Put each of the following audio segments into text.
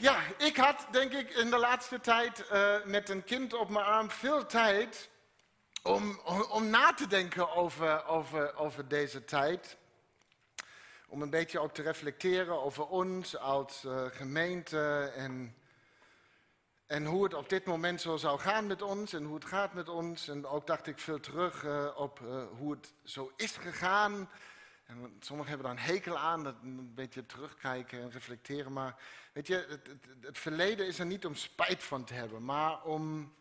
Ja, ik had denk ik in de laatste tijd uh, met een kind op mijn arm veel tijd om, om, na te denken over, over, over deze tijd. Om een beetje ook te reflecteren over ons als uh, gemeente en, en hoe het op dit moment zo zou gaan met ons en hoe het gaat met ons. En ook dacht ik veel terug uh, op hoe het zo is gegaan en sommigen hebben daar een hekel aan, dat een beetje terugkijken en reflecteren. Maar weet je, het, verleden is er niet om spijt van te hebben, maar om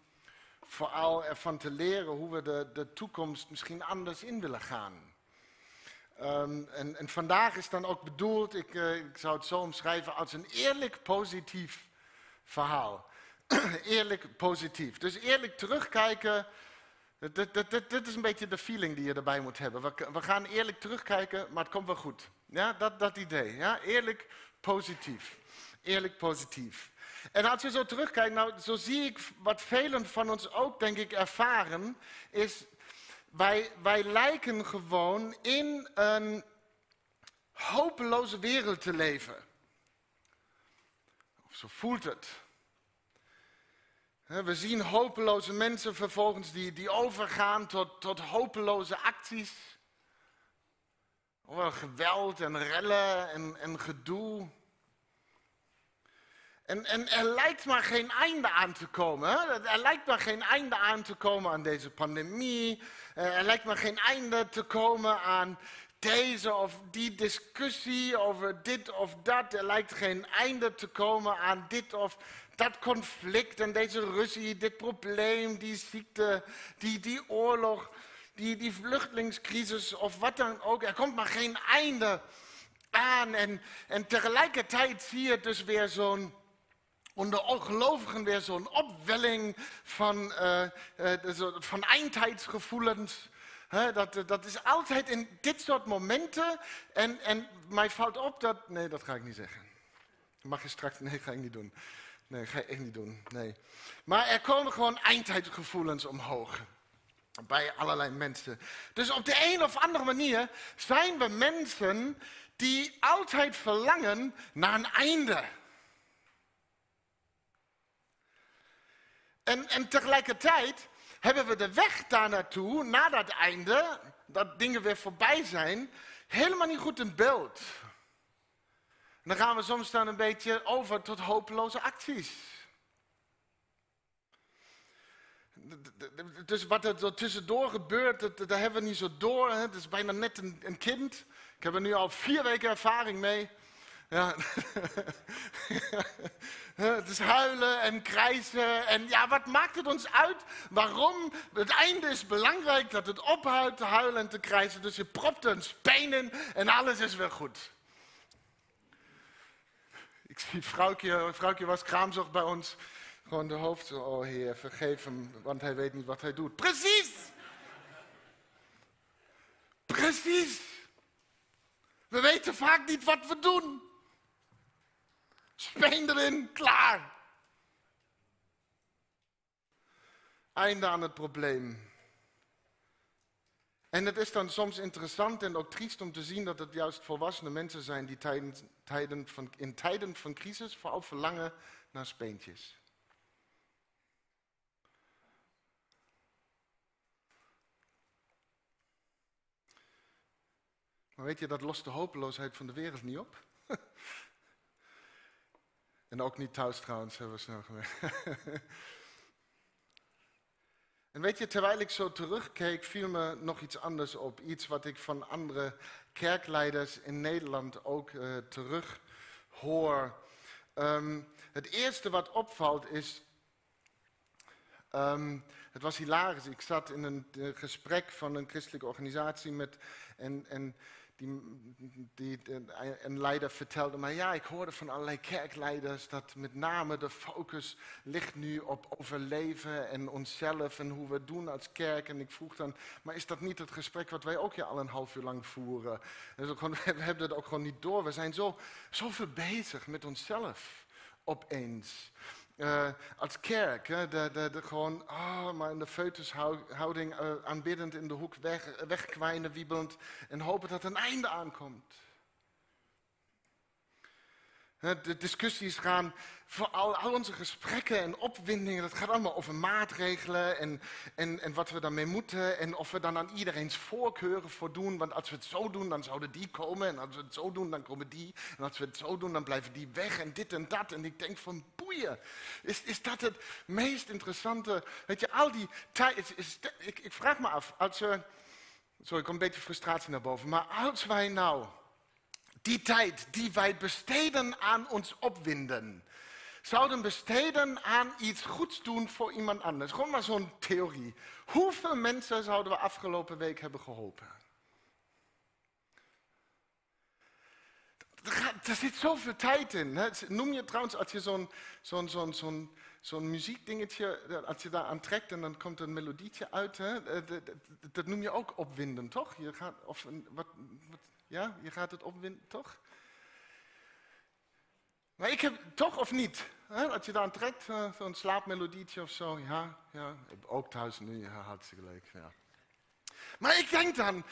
vooral ervan te leren hoe we de, de toekomst misschien anders in willen gaan. Um, en, vandaag is dan ook bedoeld, ik, uh, ik zou het zo omschrijven, als een eerlijk positief verhaal. eerlijk positief. Dus eerlijk terugkijken dit, is een beetje de feeling die je erbij moet hebben. We, gaan eerlijk terugkijken, maar het komt wel goed. Ja, dat, dat idee. Ja? Eerlijk positief. Eerlijk positief. En als je zo terugkijkt, nou, zo zie ik wat velen van ons ook, denk ik, ervaren, is wij, wij lijken gewoon in een hopeloze wereld te leven. Zo voelt het. We zien hopeloze mensen vervolgens die, die overgaan tot, tot hopeloze acties. Geweld en rellen en, en gedoe. En, en, er lijkt maar geen einde aan te komen. Hè? Er lijkt maar geen einde aan te komen aan deze pandemie. Er lijkt maar geen einde te komen aan deze of die discussie over dit of dat. Er lijkt geen einde te komen aan dit of dat conflict en deze ruzie, dit probleem, die ziekte, die, die oorlog, die, die vluchtelingscrisis of wat dan ook. Er komt maar geen einde aan. En, en tegelijkertijd zie je dus weer zo'n onder gelovigen weer zo'n opwelling van, uh, uh, van eindheidsgevoelens. Dat, dat is altijd in dit soort momenten. En, en mij valt op dat. Nee, dat ga ik niet zeggen. Mag je straks. Nee, ga ik niet doen. Nee, ga je echt niet doen. Nee. Maar er komen gewoon eindtijdgevoelens omhoog. Bij allerlei mensen. Dus op de een of andere manier zijn we mensen die altijd verlangen naar een einde. En, en tegelijkertijd hebben we de weg daar naartoe, naar dat einde, dat dingen weer voorbij zijn, helemaal niet goed in beeld dan gaan we soms dan een beetje over tot hopeloze acties. Dus wat er tussendoor gebeurt, dat, dat, hebben we niet zo door. Het is bijna net een, een, kind. Ik heb er nu al vier weken ervaring mee. Ja. het is huilen en krijsen. En ja, wat maakt het ons uit? Waarom? Het einde is belangrijk dat het ophoudt te huilen en te krijsen. Dus je propt een speen in en alles is weer goed. Ik zie vrouwtje, vrouwtje was kraamzorg bij ons. Gewoon de hoofd, oh heer, vergeef hem, want hij weet niet wat hij doet. Precies! Precies! We weten vaak niet wat we doen. Speen erin, klaar. Einde aan het probleem. En het is dan soms interessant en ook triest om te zien dat het juist volwassene mensen zijn die van, in tijden van crisis vooral verlangen naar speentjes. Maar weet je, dat lost de hopeloosheid van de wereld niet op. en ook niet thuis trouwens, hebben we snel gewerkt. En weet je, terwijl ik zo terugkeek, viel me nog iets anders op. Iets wat ik van andere kerkleiders in Nederland ook uh, terug hoor. Ehm, het eerste wat opvalt is. Um, het was hilarisch. Ik zat in een gesprek van een christelijke organisatie met. En, en die, die, een leider vertelde mij, ja, ik hoorde van allerlei kerkleiders dat met name de focus ligt nu op overleven en onszelf en hoe we doen als kerk. En ik vroeg dan, maar is dat niet het gesprek wat wij ook ja al een half uur lang voeren? Dus we hebben het ook gewoon niet door. We zijn zo, zoveel bezig met onszelf opeens. Uh, als kerk, de, de, de, gewoon oh, maar in de feutushouding uh, aanbiddend in de hoek weg, wegkwijnen, wiebelend en hopen dat een einde aankomt. De discussies gaan, vooral al onze gesprekken en opwindingen, dat gaat allemaal over maatregelen en, en, en wat we daarmee moeten. En of we dan aan iedereen's voorkeuren voor doen. Want als we het zo doen, dan zouden die komen. En als we het zo doen, dan komen die. En als we het zo doen, dan blijven die weg. En dit en dat. En ik denk van boeien. Is, is dat het meest interessante? Weet je, al die tijd. Ik, ik vraag me af, als we. Sorry, ik kom een beetje frustratie naar boven. Maar als wij nou die tijd die wij besteden aan ons opwinden, zouden besteden aan iets goeds doen voor iemand anders. Gewoon maar zo'n theorie. Hoeveel mensen zouden we afgelopen week hebben geholpen? Er zit zoveel tijd in. Noem je trouwens, als je zo'n zo'n zo'n zo'n zo'n muziekdingetje, als je daar aan trekt en dan komt een melodietje uit, hè, dat, noem je ook opwinden, toch? Je gaat, of wat, wat, ja, je gaat het opwinden, toch? Maar ik heb toch of niet? Hè, als je aan trekt, uh, zo'n slaapmelodietje of zo, ja, ja, ook thuis nu, ja, hartstikke leuk. Ja. Maar ik denk dan,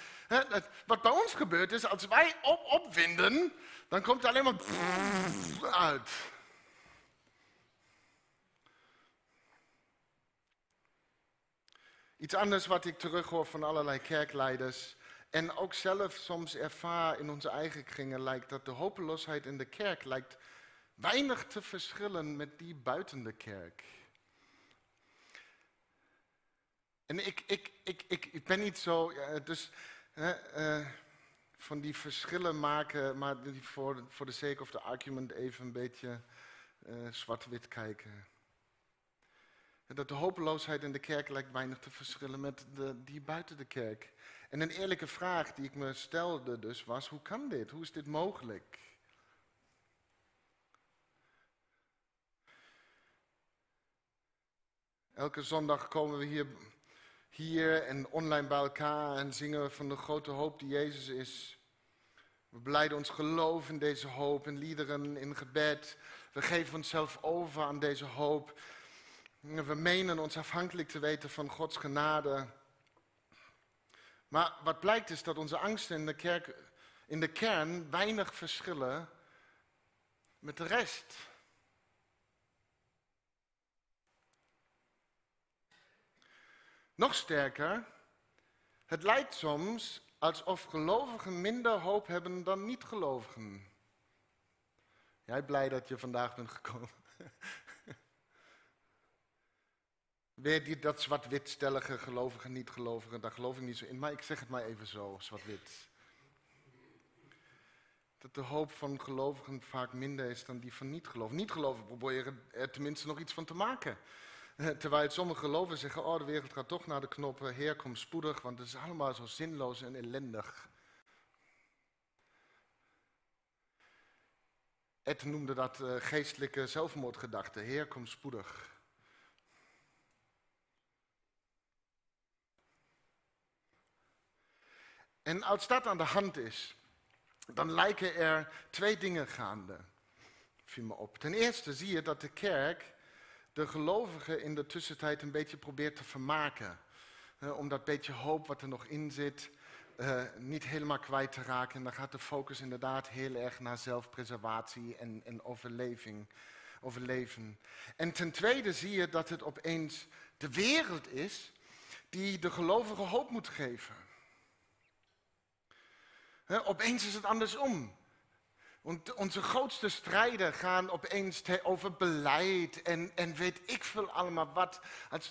wat bij ons gebeurt is, als wij op, opwinden, dan komt er alleen maar uit. Iets anders wat ik terughoor van allerlei kerkleiders en ook zelf soms ervaar in onze eigen kringen, lijkt dat de hopeloosheid in de kerk lijkt weinig te verschillen met die buiten de kerk. En ik, ik, ik, ik, ik ben niet zo, dus uh, van die verschillen maken, maar voor, voor de sake of the argument even een beetje uh, zwart-wit kijken. Dat de hopeloosheid in de kerk lijkt weinig te verschillen met de, die buiten de kerk. En een eerlijke vraag die ik me stelde dus was, hoe kan dit? Hoe is dit mogelijk? Elke zondag komen we hier, hier en online bij elkaar en zingen we van de grote hoop die Jezus is. We beleiden ons geloof in deze hoop, in liederen, in gebed. We geven onszelf over aan deze hoop. We menen ons afhankelijk te weten van Gods genade. Maar wat blijkt is dat onze angsten in de, kerk, in de kern weinig verschillen met de rest. Nog sterker, het lijkt soms alsof gelovigen minder hoop hebben dan niet-gelovigen. Jij blij dat je vandaag bent gekomen? Weer die, dat zwart-wit stellige gelovigen, niet-gelovigen, daar geloof ik niet zo in. Maar ik zeg het maar even zo, zwart-wit. Dat de hoop van gelovigen vaak minder is dan die van niet-gelovigen. Niet-gelovigen proberen er tenminste nog iets van te maken. Terwijl sommige geloven zeggen, oh de wereld gaat toch naar de knoppen, Heer kom spoedig, want het is allemaal zo zinloos en ellendig. Ed noemde dat uh, geestelijke zelfmoordgedachten, Heer kom spoedig. En als dat aan de hand is, dan lijken er twee dingen gaande. Viel me op. Ten eerste zie je dat de kerk de gelovigen in de tussentijd een beetje probeert te vermaken. Om dat beetje hoop wat er nog in zit uh, niet helemaal kwijt te raken. En dan gaat de focus inderdaad heel erg naar zelfpreservatie en, en overleving, overleven. En ten tweede zie je dat het opeens de wereld is die de gelovigen hoop moet geven. Opeens is het andersom. Onze grootste strijden gaan opeens over beleid en, en weet ik veel allemaal wat.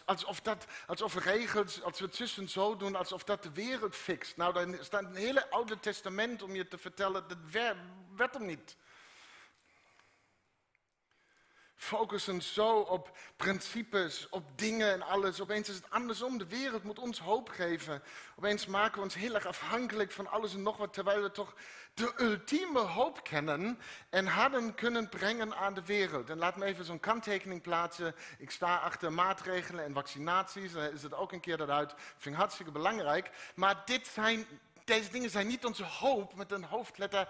alsof, dat, alsof regels, als we het zussen zo doen, alsof dat de wereld fixt. Nou, dan staat een hele oude testament om je te vertellen, dat werd hem niet focussen zo op principes, op dingen en alles. Opeens is het andersom. De wereld moet ons hoop geven. Opeens maken we ons heel erg afhankelijk van alles en nog wat, terwijl we toch de ultieme hoop kennen en hadden kunnen brengen aan de wereld. En laat me even zo'n kanttekening plaatsen. Ik sta achter maatregelen en vaccinaties. Daar is het ook een keer eruit. Dat vind ik hartstikke belangrijk. Maar dit zijn, deze dingen zijn niet onze hoop met een hoofdletter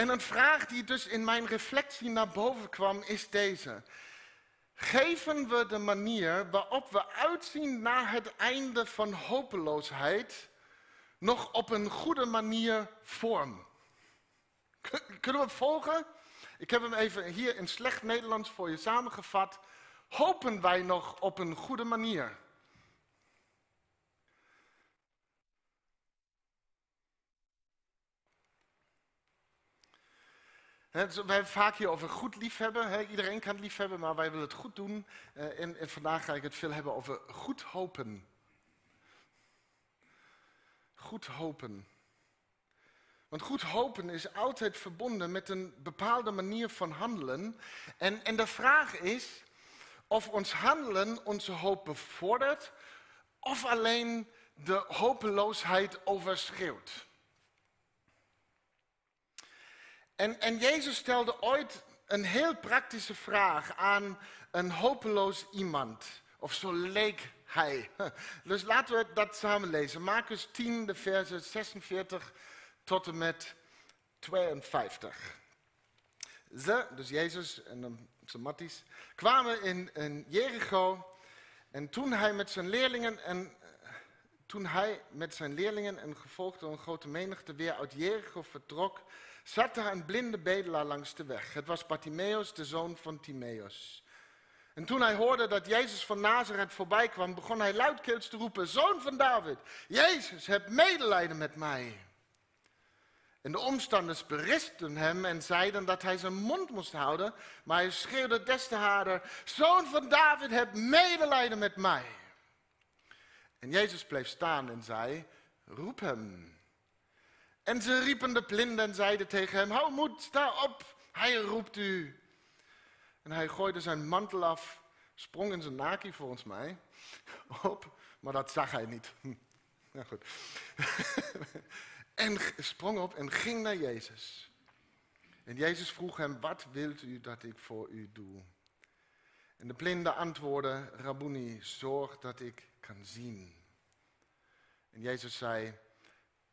En een vraag die dus in mijn reflectie naar boven kwam is deze. Geven we de manier waarop we uitzien naar het einde van hopeloosheid nog op een goede manier vorm. Kunnen we het volgen? Ik heb hem even hier in slecht Nederlands voor je samengevat. Hopen wij nog op een goede manier? He, wij hebben vaak hier over goed liefhebben. iedereen kan liefhebben, maar wij willen het goed doen. En, en, vandaag ga ik het veel hebben over goed hopen. Goed hopen. Want goed hopen is altijd verbonden met een bepaalde manier van handelen. En, en de vraag is of ons handelen onze hoop bevordert of alleen de hopeloosheid overschreeuwt. En, en Jezus stelde ooit een heel praktische vraag aan een hopeloos iemand. Of zo leek hij. Dus laten we dat samen lezen. Marcus 10, de versen 46 tot en met 52. Ze, dus Jezus en zijn matties, kwamen in, in Jericho. En toen hij met zijn leerlingen en toen hij met zijn leerlingen en gevolgd door een grote menigte weer uit Jericho vertrok, zat daar een blinde bedelaar langs de weg. Het was Bartimaeus, de zoon van Timaeus. En toen hij hoorde dat Jezus van Nazareth voorbij kwam, begon hij luidkeels te roepen: Zoon van David, Jezus, heb medelijden met mij. En de omstanders beristen hem en zeiden dat hij zijn mond moest houden, maar hij schreeuwde des te harder: Zoon van David, heb medelijden met mij. En Jezus bleef staan en zei: Roep hem. En ze riepen de blinde en zeiden tegen hem: Hou moed, sta op, hij roept u. En hij gooide zijn mantel af, sprong in zijn naki volgens mij op, maar dat zag hij niet. Ja, goed. en sprong op en ging naar Jezus. En Jezus vroeg hem: Wat wilt u dat ik voor u doe? En de blinde antwoordde: Rabuni, zorg dat ik kan zien. En Jezus zei: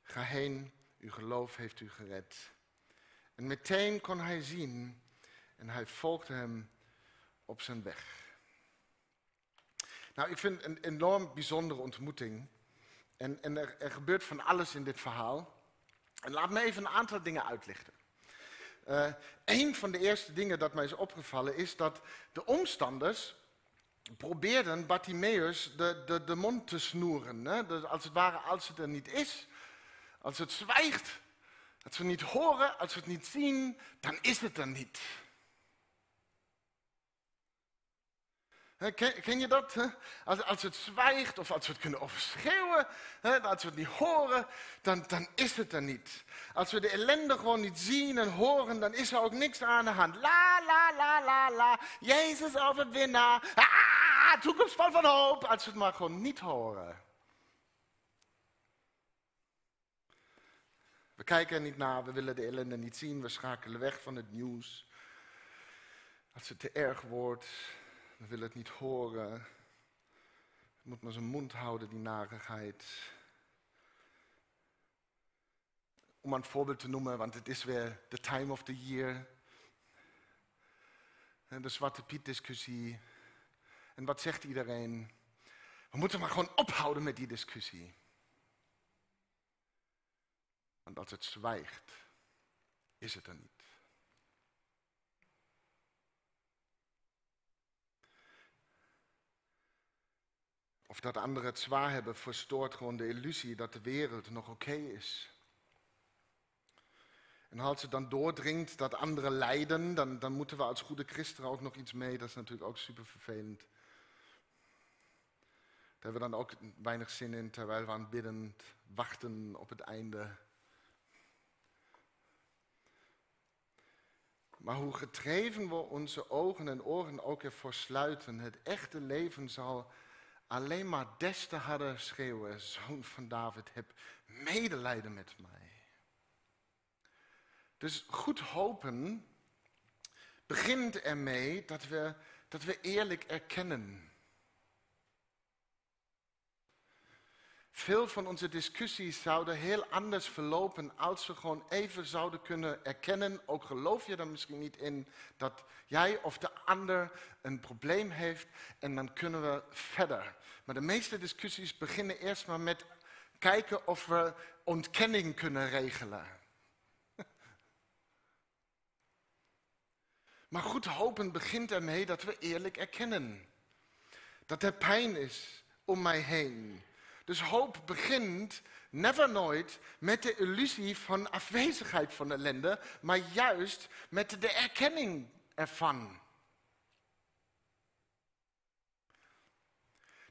Ga heen, uw geloof heeft u gered. En meteen kon hij zien en hij volgde hem op zijn weg. Nou, ik vind het een enorm bijzondere ontmoeting. En, en er, er, gebeurt van alles in dit verhaal. En laat me even een aantal dingen uitlichten. Uh, een van de eerste dingen dat mij is opgevallen is dat de omstanders probeerden Bartimeus de, de, de mond te snoeren. Hè? Dus als het ware, als het er niet is, als het zwijgt, als we niet horen, als we het niet zien, dan is het er niet. Ken, ken, je dat? Als, als het zwijgt of als we het kunnen overschreeuwen, als we het niet horen, dan, dan is het er niet. Als we de ellende gewoon niet zien en horen, dan is er ook niks aan de hand. La, la, la, la, la. Jezus overwinnaar. Ah, toekomst van hoop. Als we het maar gewoon niet horen. We kijken er niet naar, we willen de ellende niet zien, we schakelen weg van het nieuws. Als het te erg wordt, we willen het niet horen. moet maar zijn mond houden, die narigheid. Om een voorbeeld te noemen, want het is weer the time of the year. De Zwarte Piet discussie. En wat zegt iedereen? We moeten maar gewoon ophouden met die discussie. Want als het zwijgt, is het er niet. Of dat anderen het zwaar hebben, verstoort gewoon de illusie dat de wereld nog oké is. En als het dan doordringt dat anderen lijden, dan, moeten we als goede christenen ook nog iets mee. Dat is natuurlijk ook super vervelend. Daar hebben we dan ook weinig zin in, terwijl we aan bidden wachten op het einde. Maar hoe getreven we onze ogen en oren ook ervoor sluiten, het echte leven zal alleen maar des te harder schreeuwen, zoon van David, heb medelijden met mij. Dus goed hopen begint ermee dat we, dat we eerlijk erkennen. Veel van onze discussies zouden heel anders verlopen als we gewoon even zouden kunnen erkennen, ook geloof je er misschien niet in, dat jij of de ander een probleem heeft en dan kunnen we verder. Maar de meeste discussies beginnen eerst maar met kijken of we ontkenning kunnen regelen. Maar goed hopen begint ermee dat we eerlijk erkennen dat er pijn is om mij heen. Dus hoop begint never nooit met de illusie van afwezigheid van ellende, maar juist met de erkenning ervan.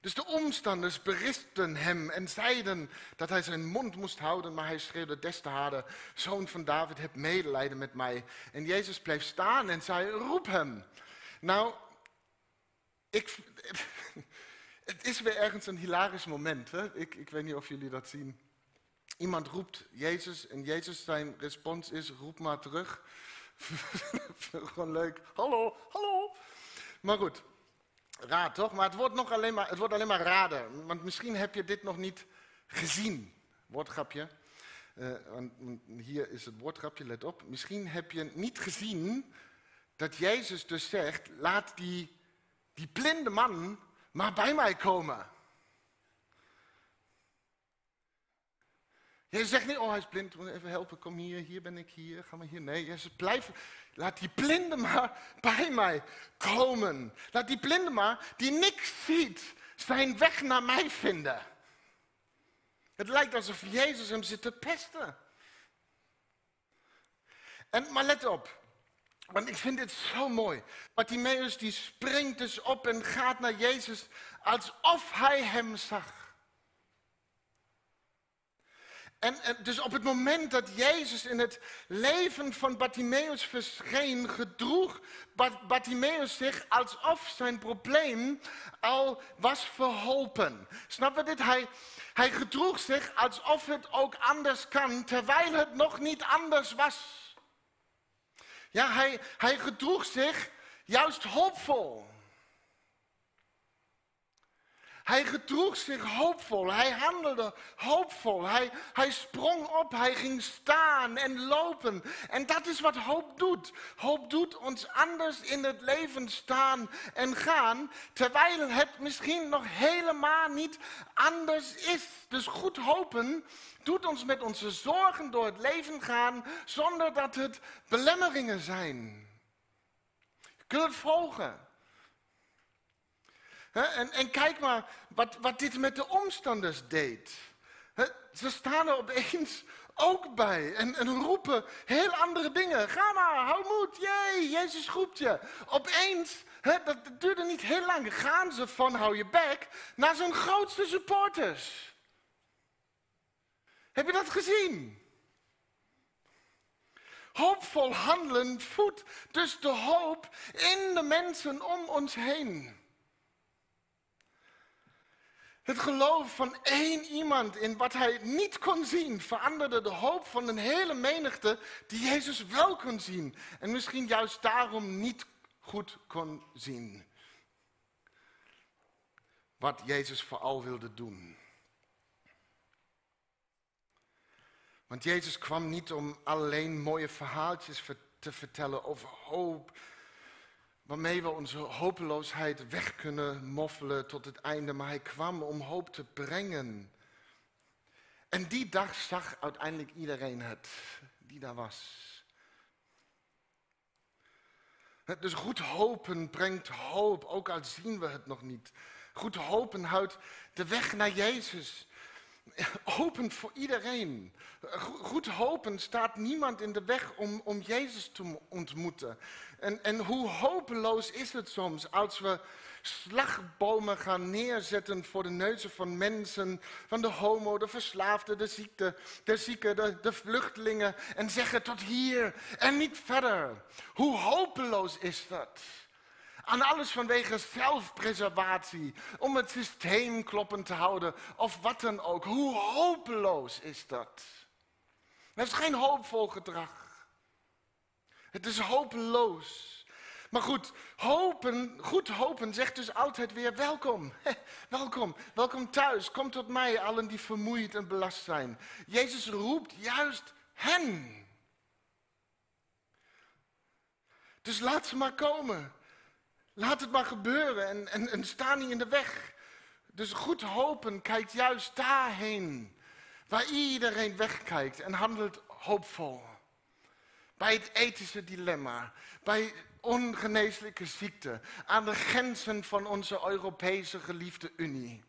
Dus de omstanders beristen hem en zeiden dat hij zijn mond moest houden, maar hij schreeuwde des te harder, Zoon van David, heb medelijden met mij. En Jezus bleef staan en zei, roep hem. Nou, ik, het is weer ergens een hilarisch moment. Hè? Ik, ik weet niet of jullie dat zien. Iemand roept Jezus en Jezus zijn respons is, roep maar terug. Gewoon leuk. Hallo, hallo. Maar goed, raad toch? Maar het wordt, nog alleen maar, het wordt alleen maar raden. Want misschien heb je dit nog niet gezien. Woordgrapje. Uh, want hier is het woordgrapje, let op. Misschien heb je niet gezien dat Jezus dus zegt, laat die, die blinde man maar bij mij komen. Je zegt niet, oh hij is blind, moet even helpen, kom hier, hier ben ik, hier, ga maar hier. Nee, Jezus, blijf, laat die blinde maar bij mij komen. Laat die blinde maar, die niks ziet, zijn weg naar mij vinden. Het lijkt alsof Jezus hem zit te pesten. En, maar let op, want ik vind dit zo mooi. Bartimaeus die springt dus op en gaat naar Jezus alsof hij hem zag. En, dus op het moment dat Jezus in het leven van Bartimaeus verscheen, gedroeg Bartimaeus zich alsof zijn probleem al was verholpen. Snap je dit? Hij, hij gedroeg zich alsof het ook anders kan, terwijl het nog niet anders was. Ja, hij, hij gedroeg zich juist hoopvol. Hij gedroeg zich hoopvol, hij handelde hoopvol, hij, hij sprong op, hij ging staan en lopen. En dat is wat hoop doet. Hoop doet ons anders in het leven staan en gaan, terwijl het misschien nog helemaal niet anders is. Dus goed hopen doet ons met onze zorgen door het leven gaan, zonder dat het belemmeringen zijn. Je het volgen. En, en, kijk maar wat, wat, dit met de omstanders deed. ze staan er opeens ook bij en, en, roepen heel andere dingen. Ga maar, hou moed, jee, Jezus roept je. Opeens, dat, duurde niet heel lang, gaan ze van hou je bek naar zijn grootste supporters. Heb je dat gezien? Hoopvol handelen voedt dus de hoop in de mensen om ons heen. Het geloof van één iemand in wat hij niet kon zien veranderde de hoop van een hele menigte die Jezus wel kon zien. En misschien juist daarom niet goed kon zien. Wat Jezus vooral wilde doen. Want Jezus kwam niet om alleen mooie verhaaltjes te vertellen over hoop waarmee we onze hopeloosheid weg kunnen moffelen tot het einde. Maar hij kwam om hoop te brengen. En die dag zag uiteindelijk iedereen het, die daar was. Dus goed hopen brengt hoop, ook al zien we het nog niet. Goed hopen houdt de weg naar Jezus open voor iedereen. Goed hopen staat niemand in de weg om, om Jezus te ontmoeten. En, en hoe hopeloos is het soms als we slagbomen gaan neerzetten voor de neuzen van mensen, van de homo, de verslaafde, de ziekte, de zieken, de, de vluchtelingen en zeggen tot hier en niet verder. Hoe hopeloos is dat? Aan alles vanwege zelfpreservatie, om het systeem kloppend te houden of wat dan ook. Hoe hopeloos is dat? Het is geen hoopvol gedrag. Het is hopeloos. Maar goed, hopen, goed hopen zegt dus altijd weer welkom. welkom, welkom thuis. Kom tot mij, allen die vermoeid en belast zijn. Jezus roept juist hen. Dus laat ze maar komen. Laat het maar gebeuren en, en, en sta niet in de weg. Dus goed hopen kijkt juist daarheen. Waar iedereen wegkijkt en handelt hoopvol. Bij het ethische dilemma, bij ongeneeslijke ziekte, aan de grenzen van onze Europese geliefde Unie.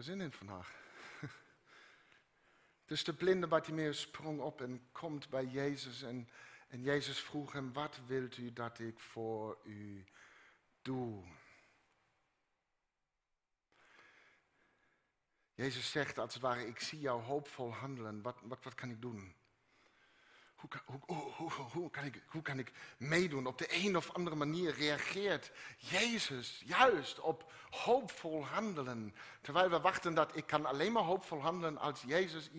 Er zin in vandaag. Dus de blinde Bartimeus sprong op en komt bij Jezus. En, en Jezus vroeg hem, wat wilt u dat ik voor u doe? Jezus zegt als het ware, ik zie jou hoopvol handelen. Wat, wat, wat kan ik doen? Hoe kan, hoe, hoe, hoe, ik, hoe kan ik meedoen? Op de een of andere manier reageert Jezus juist op hoopvol handelen. Terwijl we wachten dat ik kan alleen maar hoopvol handelen als Jezus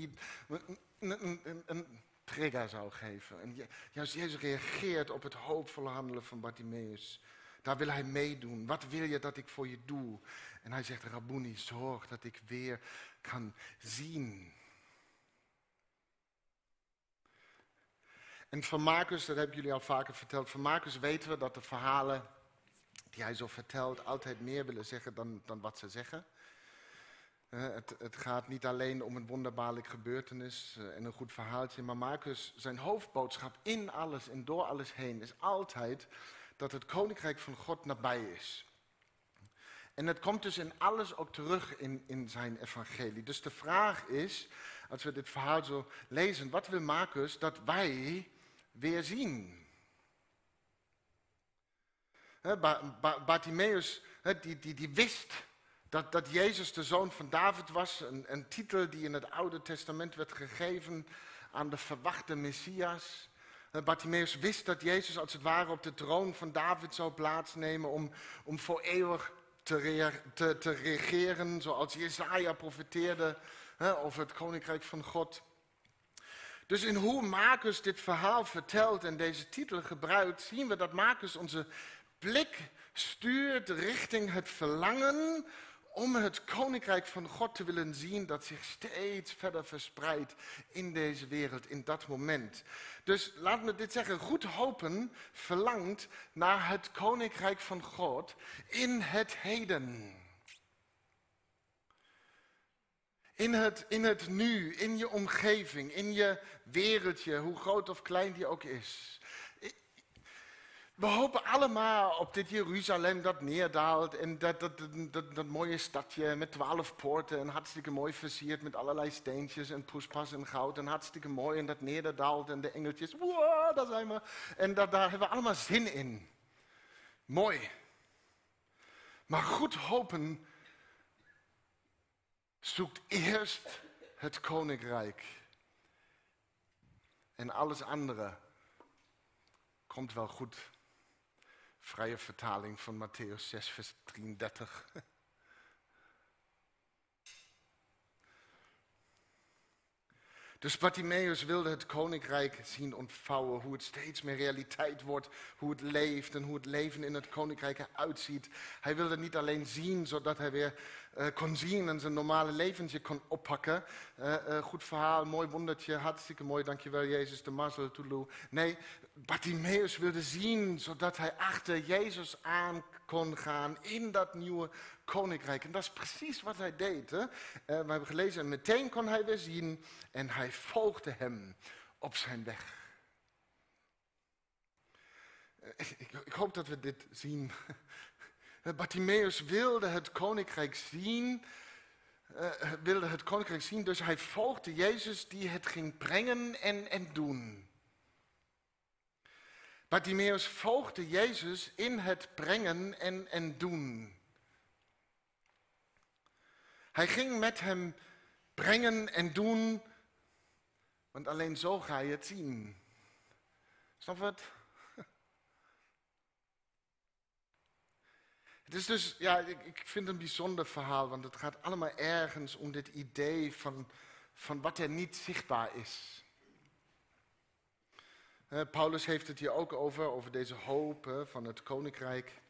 een, een, trigger zou geven. En juist Jezus reageert op het hoopvolle handelen van Bartimaeus. Daar wil hij meedoen. Wat wil je dat ik voor je doe? En hij zegt, Rabuni, zorg dat ik weer kan zien. En van Marcus, dat hebben jullie al vaker verteld, van Marcus weten we dat de verhalen die hij zo vertelt altijd meer willen zeggen dan, dan wat ze zeggen. Uh, het, het, gaat niet alleen om een wonderbaarlijk gebeurtenis uh, en een goed verhaaltje, maar Marcus, zijn hoofdboodschap in alles en door alles heen is altijd dat het koninkrijk van God nabij is. En het komt dus in alles ook terug in, in zijn evangelie. Dus de vraag is, als we dit verhaal zo lezen, wat wil Marcus dat wij weer zien? Bartimaeus, die, die, die wist dat, dat Jezus de zoon van David was, een, een titel die in het Oude Testament werd gegeven aan de verwachte Messias. Bartimaeus wist dat Jezus als het ware op de troon van David zou plaatsnemen om, om voor eeuwig te, te, te regeren, zoals Jesaja profeteerde over het koninkrijk van God. Dus in hoe Marcus dit verhaal vertelt en deze titel gebruikt, zien we dat Marcus onze blik stuurt richting het verlangen om het koninkrijk van God te willen zien dat zich steeds verder verspreidt in deze wereld, in dat moment. Dus laat me dit zeggen, goed hopen verlangt naar het koninkrijk van God in het heden. In het, in het nu, in je omgeving, in je wereldje, hoe groot of klein die ook is. We hopen allemaal op dit Jeruzalem dat neerdaalt en dat, dat, dat, dat, mooie stadje met twaalf poorten en hartstikke mooi versierd met allerlei steentjes en poespas en goud en hartstikke mooi en dat neerdaalt en de engeltjes, wow, daar zijn we. En dat, daar hebben we allemaal zin in. Mooi. Maar goed hopen zoekt eerst het koninkrijk. En alles andere komt wel goed. Vrije vertaling van Matthäus 6, vers 33. Dus Bartimaeus wilde het koninkrijk zien ontvouwen, hoe het steeds meer realiteit wordt, hoe het leeft en hoe het leven in het koninkrijk eruit ziet. Hij wilde niet alleen zien, zodat hij weer uh, kon zien en zijn normale leventje kon oppakken. Uh, uh, goed verhaal, mooi wondertje, hartstikke mooi, dankjewel Jezus, de mazzel, toeloe. Nee, Bartimaeus wilde zien, zodat hij achter Jezus aan kon gaan in dat nieuwe koninkrijk. En dat is precies wat hij deed. Hè? we hebben gelezen, en meteen kon hij weer zien en hij volgde hem op zijn weg. Ik, ik hoop dat we dit zien Bartimaeus wilde het koninkrijk zien, uh, wilde het koninkrijk zien, dus hij volgde Jezus die het ging brengen en, en doen. Bartimaeus volgde Jezus in het brengen en, en doen. Hij ging met hem brengen en doen, want alleen zo ga je het zien. Snap je? Het is dus, ja, ik, ik vind het een bijzonder verhaal, want het gaat allemaal ergens om dit idee van, van wat er niet zichtbaar is. Paulus heeft het hier ook over, over deze hoop van het koninkrijk.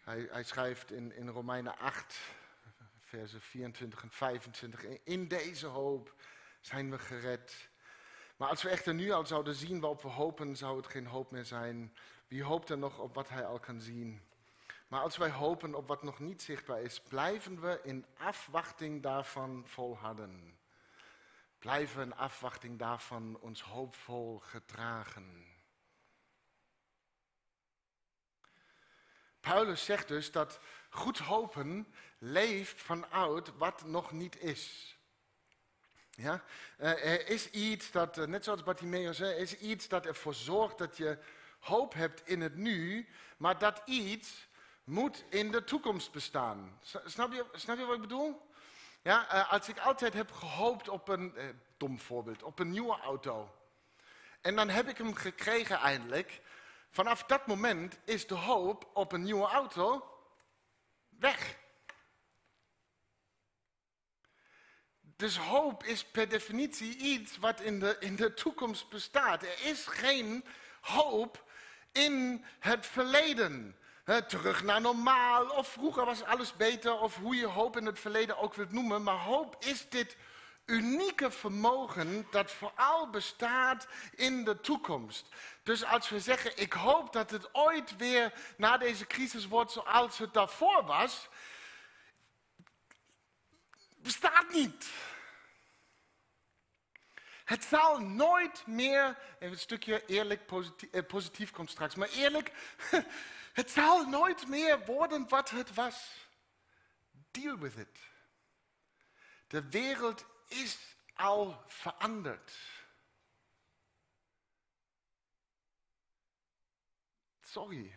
Hij, hij schrijft in, in Romeinen 8, versen 24 en 25. In deze hoop zijn we gered. Maar als we echter nu al zouden zien waarop we hopen, zou het geen hoop meer zijn. Wie hoopt er nog op wat hij al kan zien? Maar als wij hopen op wat nog niet zichtbaar is, blijven we in afwachting daarvan volharden. Blijven in afwachting daarvan ons hoopvol gedragen. Paulus zegt dus dat goed hopen leeft vanuit wat nog niet is. Ja? Uh, er is iets dat, uh, net zoals Bartimeus zei, is iets dat ervoor zorgt dat je hoop hebt in het nu, maar dat iets moet in de toekomst bestaan. Snap je, snap je wat ik bedoel? Ja, uh, als ik altijd heb gehoopt op een, dom voorbeeld, op een nieuwe auto. En dan heb ik hem gekregen eindelijk. Vanaf dat moment is de hoop op een nieuwe auto weg. Dus hoop is per definitie iets wat in de, in de toekomst bestaat. Er is geen hoop in het verleden. Terug naar normaal, of vroeger was alles beter, of hoe je hoop in het verleden ook wilt noemen. Maar hoop is dit unieke vermogen dat vooral bestaat in de toekomst. Dus als we zeggen, ik hoop dat het ooit weer na deze crisis wordt zoals het daarvoor was, bestaat niet. Het zal nooit meer, een stukje eerlijk, eh, positief komt straks, maar eerlijk, het zal nooit meer worden wat het was. Deal with it. De wereld is al veranderd. Sorry.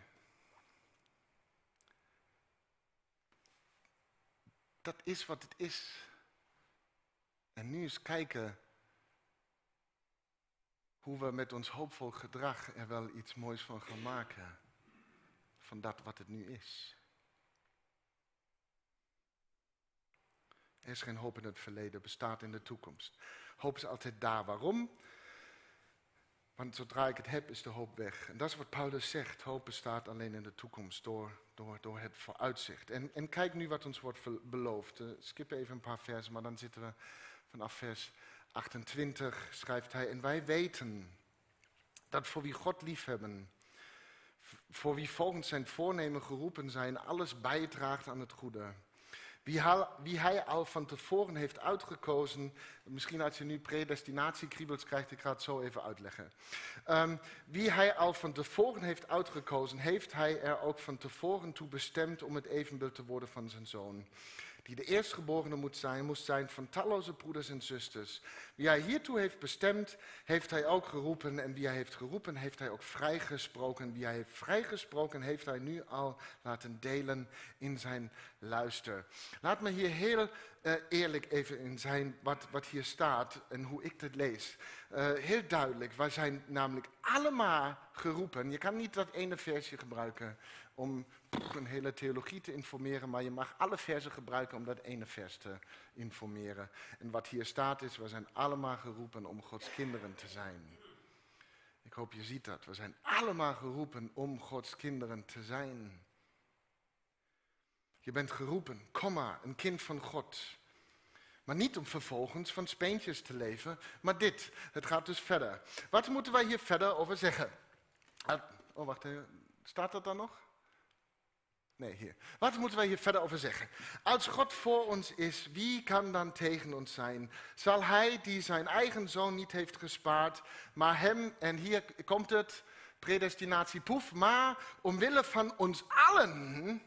Dat is wat het is. En nu eens kijken hoe we met ons hoopvol gedrag er wel iets moois van gaan maken. Van dat wat het nu is. Er is geen hoop in het verleden, bestaat in de toekomst. Hoop is altijd daar. Waarom? Want zodra ik het heb, is de hoop weg. En dat is wat Paulus zegt. Hoop bestaat alleen in de toekomst door, door, door het vooruitzicht. En, en kijk nu wat ons wordt beloofd. Uh, skip even een paar versen, maar dan zitten we vanaf vers 28. Schrijft hij, en wij weten dat voor wie God liefhebben, voor wie volgens zijn voornemen geroepen zijn, alles bijdraagt aan het goede. Wie hij, al van tevoren heeft uitgekozen. Misschien als je nu predestinatiekriebels krijgt, ik ga het zo even uitleggen. Um, wie hij al van tevoren heeft uitgekozen, heeft hij er ook van tevoren toe bestemd om het evenbeeld te worden van zijn zoon die de eerstgeborene moet zijn, moest zijn van talloze broeders en zusters. Wie hij hiertoe heeft bestemd, heeft hij ook geroepen. En wie hij heeft geroepen, heeft hij ook vrijgesproken. Wie hij heeft vrijgesproken, heeft hij nu al laten delen in zijn luister. Laat me hier heel uh, eerlijk even in zijn wat, wat hier staat en hoe ik het lees. Uh, heel duidelijk, wij zijn namelijk allemaal geroepen. Je kan niet dat ene versje gebruiken om een hele theologie te informeren, maar je mag alle versen gebruiken om dat ene vers te informeren. En wat hier staat is, we zijn allemaal geroepen om Gods kinderen te zijn. Ik hoop je ziet dat. We zijn allemaal geroepen om Gods kinderen te zijn. Je bent geroepen, kom maar, een kind van God. Maar niet om vervolgens van speentjes te leven, maar dit. Het gaat dus verder. Wat moeten wij hier verder over zeggen? Ah, oh, wacht even. Staat dat dan nog? Nee, hier. Wat moeten wij hier verder over zeggen? Als God voor ons is, wie kan dan tegen ons zijn? Zal Hij die zijn eigen zoon niet heeft gespaard, maar hem, en hier komt het, predestinatie poef, maar omwille van ons allen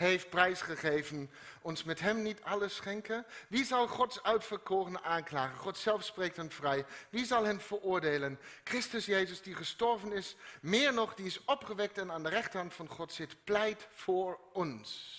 heeft prijsgegeven, ons met hem niet alles schenken? Wie zal Gods uitverkorenen aanklagen? God zelf spreekt hen vrij. Wie zal hen veroordelen? Christus Jezus die gestorven is, meer nog die is opgewekt en aan de rechterhand van God zit, pleit voor ons.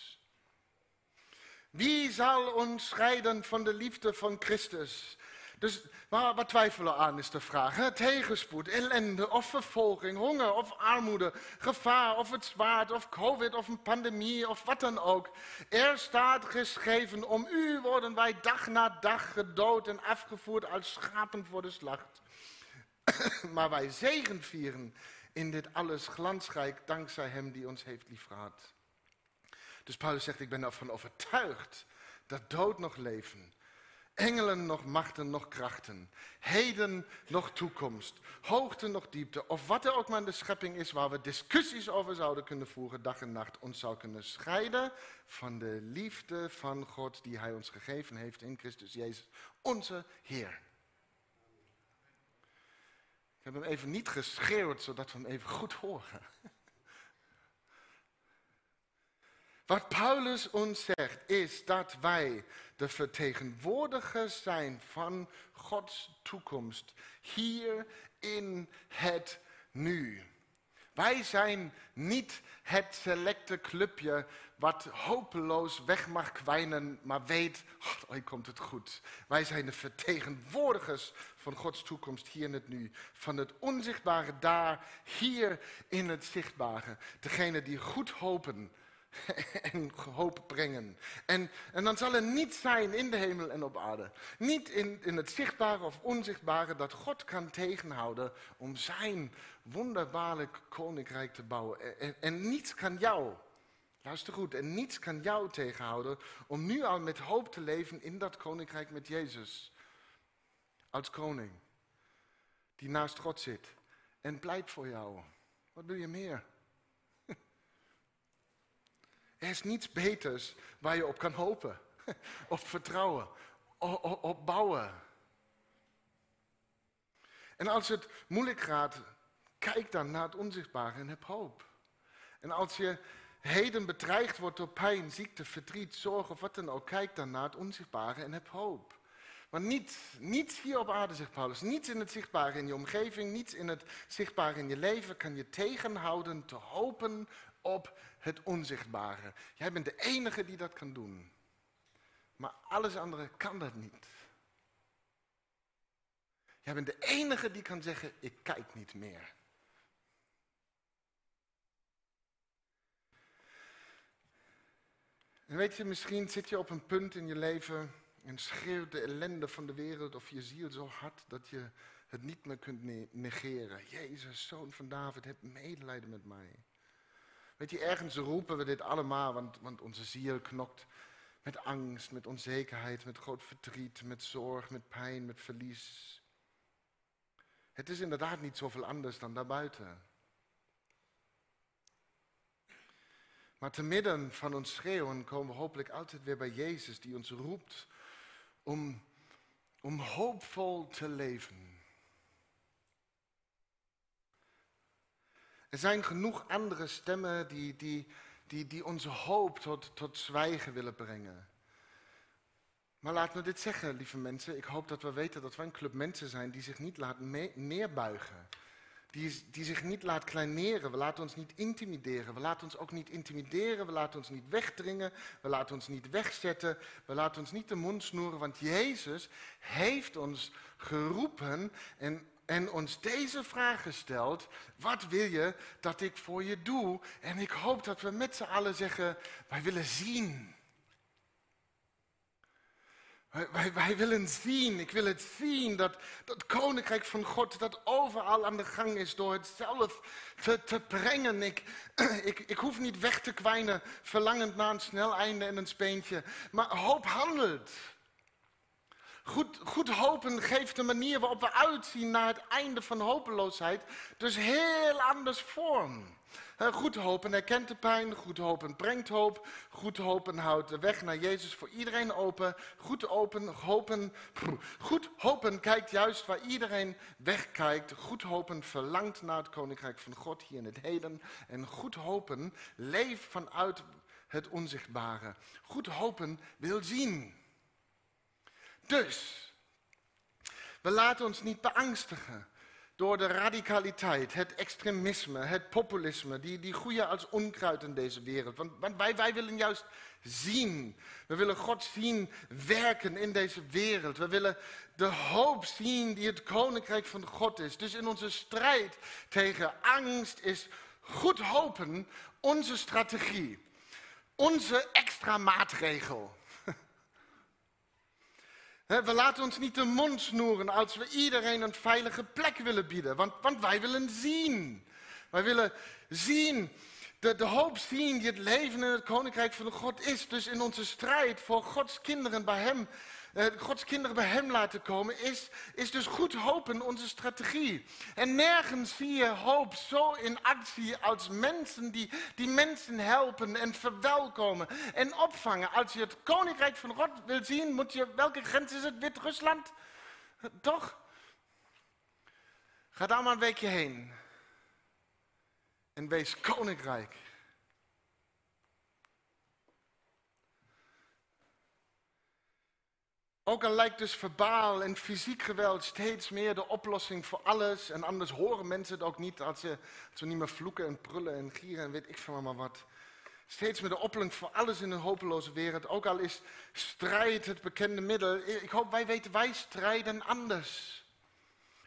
Wie zal ons scheiden van de liefde van Christus? Dus wat twijfelen aan is de vraag. Tegenspoed, ellende of vervolging, honger of armoede, gevaar of het zwaard of covid of een pandemie of wat dan ook. Er staat geschreven, om u worden wij dag na dag gedood en afgevoerd als schapen voor de slacht. maar wij zegen vieren in dit alles glansrijk dankzij hem die ons heeft liefgehad. Dus Paulus zegt, ik ben ervan overtuigd dat dood nog leven engelen nog machten nog krachten, heden nog toekomst, hoogte nog diepte, of wat er ook maar in de schepping is waar we discussies over zouden kunnen voeren, dag en nacht, ons zou kunnen scheiden van de liefde van God die Hij ons gegeven heeft in Christus Jezus, onze Heer. Ik heb hem even niet geschreeuwd, zodat we hem even goed horen. Wat Paulus ons zegt is dat wij de vertegenwoordigers zijn van Gods toekomst hier in het nu. Wij zijn niet het selecte clubje wat hopeloos weg mag kwijnen, maar weet, oh, komt het goed. Wij zijn de vertegenwoordigers van Gods toekomst hier in het nu. Van het onzichtbare daar, hier in het zichtbare. Degene die goed hopen en hoop brengen. En, en dan zal er niets zijn in de hemel en op aarde. Niet in, in het zichtbare of onzichtbare dat God kan tegenhouden om zijn wonderbaarlijk koninkrijk te bouwen. En, en niets kan jou, luister goed, en niets kan jou tegenhouden om nu al met hoop te leven in dat koninkrijk met Jezus. Als koning, die naast God zit en pleit voor jou. Wat wil je meer? Er is niets beters waar je op kan hopen, op vertrouwen, op bouwen. En als het moeilijk gaat, kijk dan naar het onzichtbare en heb hoop. En als je heden bedreigd wordt door pijn, ziekte, verdriet, zorg of wat dan ook, kijk dan naar het onzichtbare en heb hoop. Want niets, niets hier op aarde, zegt Paulus, niets in het zichtbare in je omgeving, niets in het zichtbare in je leven kan je tegenhouden te hopen op het onzichtbare. Jij bent de enige die dat kan doen. Maar alles andere kan dat niet. Jij bent de enige die kan zeggen, ik kijk niet meer. En weet je, misschien zit je op een punt in je leven en schreeuwt de ellende van de wereld of je ziel zo hard dat je het niet meer kunt negeren. Jezus, zoon van David, heb medelijden met mij. Weet je, ergens roepen we dit allemaal, want, want onze ziel knokt met angst, met onzekerheid, met groot verdriet, met zorg, met pijn, met verlies. Het is inderdaad niet zoveel anders dan daarbuiten. Maar te midden van ons schreeuwen komen we hopelijk altijd weer bij Jezus die ons roept om, om hoopvol te leven. Er zijn genoeg andere stemmen die, die, die, die onze hoop tot, tot zwijgen willen brengen. Maar laat me dit zeggen, lieve mensen. Ik hoop dat we weten dat wij een club mensen zijn die zich niet laten neerbuigen. Die, die zich niet laat kleineren. We laten ons niet intimideren. We laten ons ook niet intimideren. We laten ons niet wegdringen. We laten ons niet wegzetten. We laten ons niet de mond snoeren. Want Jezus heeft ons geroepen en en ons deze vraag gesteld. Wat wil je dat ik voor je doe? En ik hoop dat we met z'n allen zeggen, wij willen zien. Wij, wij, wij, willen zien, ik wil het zien, dat dat koninkrijk van God dat overal aan de gang is door het zelf te, te brengen. Ik, ik, hoef niet weg te kwijnen, verlangend naar een snel einde en een speentje, maar hoop handelt. Goed, goed hopen geeft de manier waarop we uitzien naar het einde van hopeloosheid dus heel anders vorm. Goed hopen erkent de pijn, goed hopen brengt hoop, goed hopen houdt de weg naar Jezus voor iedereen open. Goed, open, hopen, goed hopen kijkt juist waar iedereen wegkijkt. Goed hopen verlangt naar het koninkrijk van God hier in het heden. En goed hopen leeft vanuit het onzichtbare. Goed hopen wil zien. Dus, we laten ons niet beangstigen door de radicaliteit, het extremisme, het populisme, die, die groeien als onkruid in deze wereld. Want, want wij, wij willen juist zien. We willen God zien werken in deze wereld. We willen de hoop zien die het koninkrijk van God is. Dus in onze strijd tegen angst is goed hopen onze strategie. Onze extra maatregel. We laten ons niet de mond snoeren als we iedereen een veilige plek willen bieden. Want, want wij willen zien. Wij willen zien, de, de hoop zien die het leven in het koninkrijk van God is. Dus in onze strijd voor Gods kinderen bij Hem Gods kinderen bij Hem laten komen, is, is dus goed hopen onze strategie. En nergens zie je hoop zo in actie als mensen die, die mensen helpen en verwelkomen en opvangen. Als je het koninkrijk van God wil zien, moet je, welke grens is het? Wit-Rusland? Toch? Ga daar maar een weekje heen. En wees koninkrijk. Ook al lijkt dus verbaal en fysiek geweld steeds meer de oplossing voor alles. En anders horen mensen het ook niet als ze, ze niet meer vloeken en prullen en gieren en weet ik van maar wat. Steeds meer de oplossing voor alles in een hopeloze wereld. Ook al is strijd het bekende middel. Ik hoop wij weten, wij strijden anders.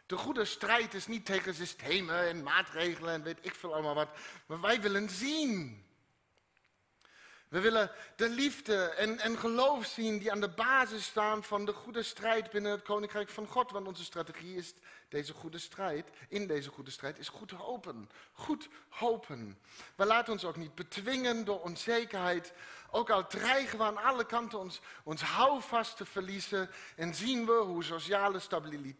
De goede strijd is niet tegen systemen en maatregelen en weet ik veel allemaal wat. Maar wij willen zien. We willen de liefde en, en geloof zien die aan de basis staan van de goede strijd binnen het Koninkrijk van God. Want onze strategie is deze goede strijd, in deze goede strijd, is goed hopen. Goed hopen. We laten ons ook niet bedwingen door onzekerheid ook al dreigen we aan alle kanten ons, ons houvast te verliezen en zien we hoe sociale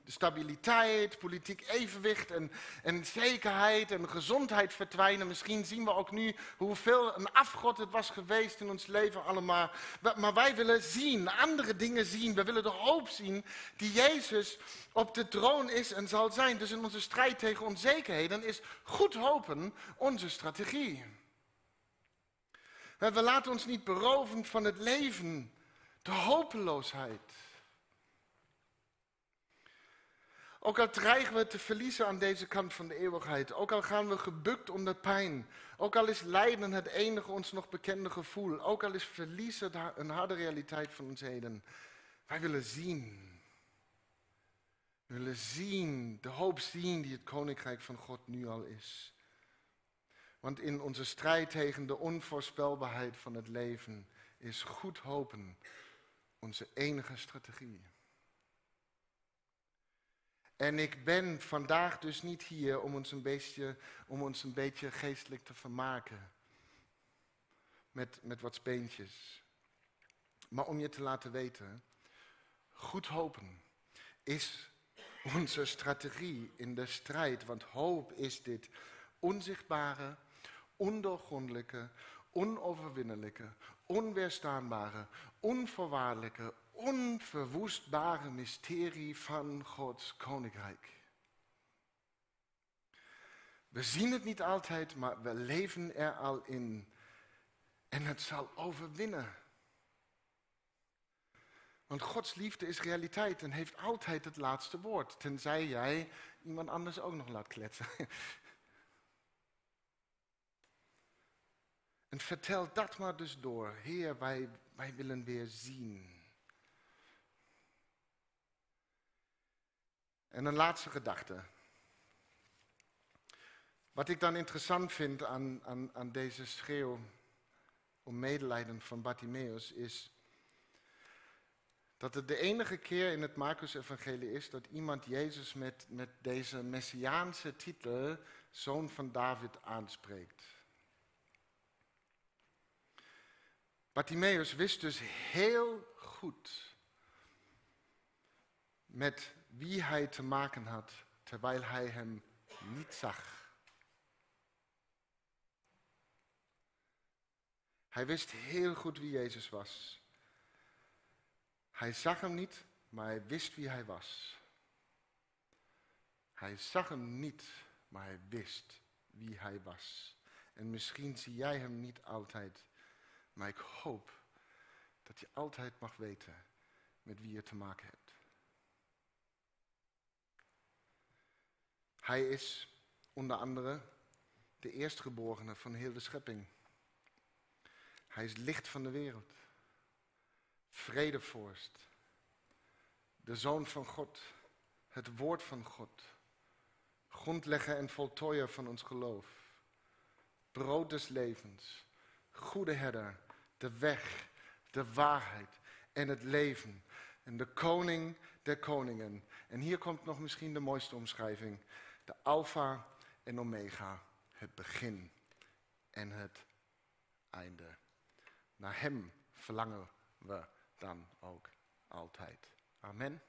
stabiliteit, politiek evenwicht en, en zekerheid en gezondheid verdwijnen. Misschien zien we ook nu hoeveel een afgod het was geweest in ons leven allemaal. Maar wij willen zien, andere dingen zien. We willen de hoop zien die Jezus op de troon is en zal zijn. Dus in onze strijd tegen onzekerheden is goed hopen onze strategie. We laten ons niet beroven van het leven, de hopeloosheid. Ook al dreigen we te verliezen aan deze kant van de eeuwigheid, ook al gaan we gebukt onder pijn, ook al is lijden het enige ons nog bekende gevoel, ook al is verliezen een harde realiteit van ons heden, wij willen zien. We willen zien, de hoop zien die het koninkrijk van God nu al is. Want in onze strijd tegen de onvoorspelbaarheid van het leven is goed hopen onze enige strategie. En ik ben vandaag dus niet hier om ons een beetje, om ons een beetje geestelijk te vermaken. Met, met wat speentjes. Maar om je te laten weten, goed hopen is onze strategie in de strijd. Want hoop is dit onzichtbare, ondoorgrondelijke, onoverwinnelijke, onweerstaanbare, onvoorwaardelijke, onverwoestbare mysterie van Gods koninkrijk. We zien het niet altijd, maar we leven er al in. En het zal overwinnen. Want Gods liefde is realiteit en heeft altijd het laatste woord. Tenzij jij iemand anders ook nog laat kletsen. En vertel dat maar dus door. Heer, wij, wij willen weer zien. En een laatste gedachte. Wat ik dan interessant vind aan, aan, aan deze schreeuw om medelijden van Bartimaeus is dat het de enige keer in het Marcus-evangelie is dat iemand Jezus met, met deze messiaanse titel, zoon van David, aanspreekt. Bartimaeus wist dus heel goed met wie hij te maken had, terwijl hij hem niet zag. Hij wist heel goed wie Jezus was. Hij zag hem niet, maar hij wist wie hij was. Hij zag hem niet, maar hij wist wie hij was. En misschien zie jij hem niet altijd maar ik hoop dat je altijd mag weten met wie je te maken hebt. Hij is onder andere de eerstgeborene van heel de schepping. Hij is licht van de wereld. Vredevorst. De zoon van God. Het woord van God. Grondlegger en voltooier van ons geloof. Brood des levens. Goede herder de weg, de waarheid en het leven. En de koning der koningen. En hier komt nog misschien de mooiste omschrijving. De alfa en omega. Het begin en het einde. Naar hem verlangen we dan ook altijd. Amen.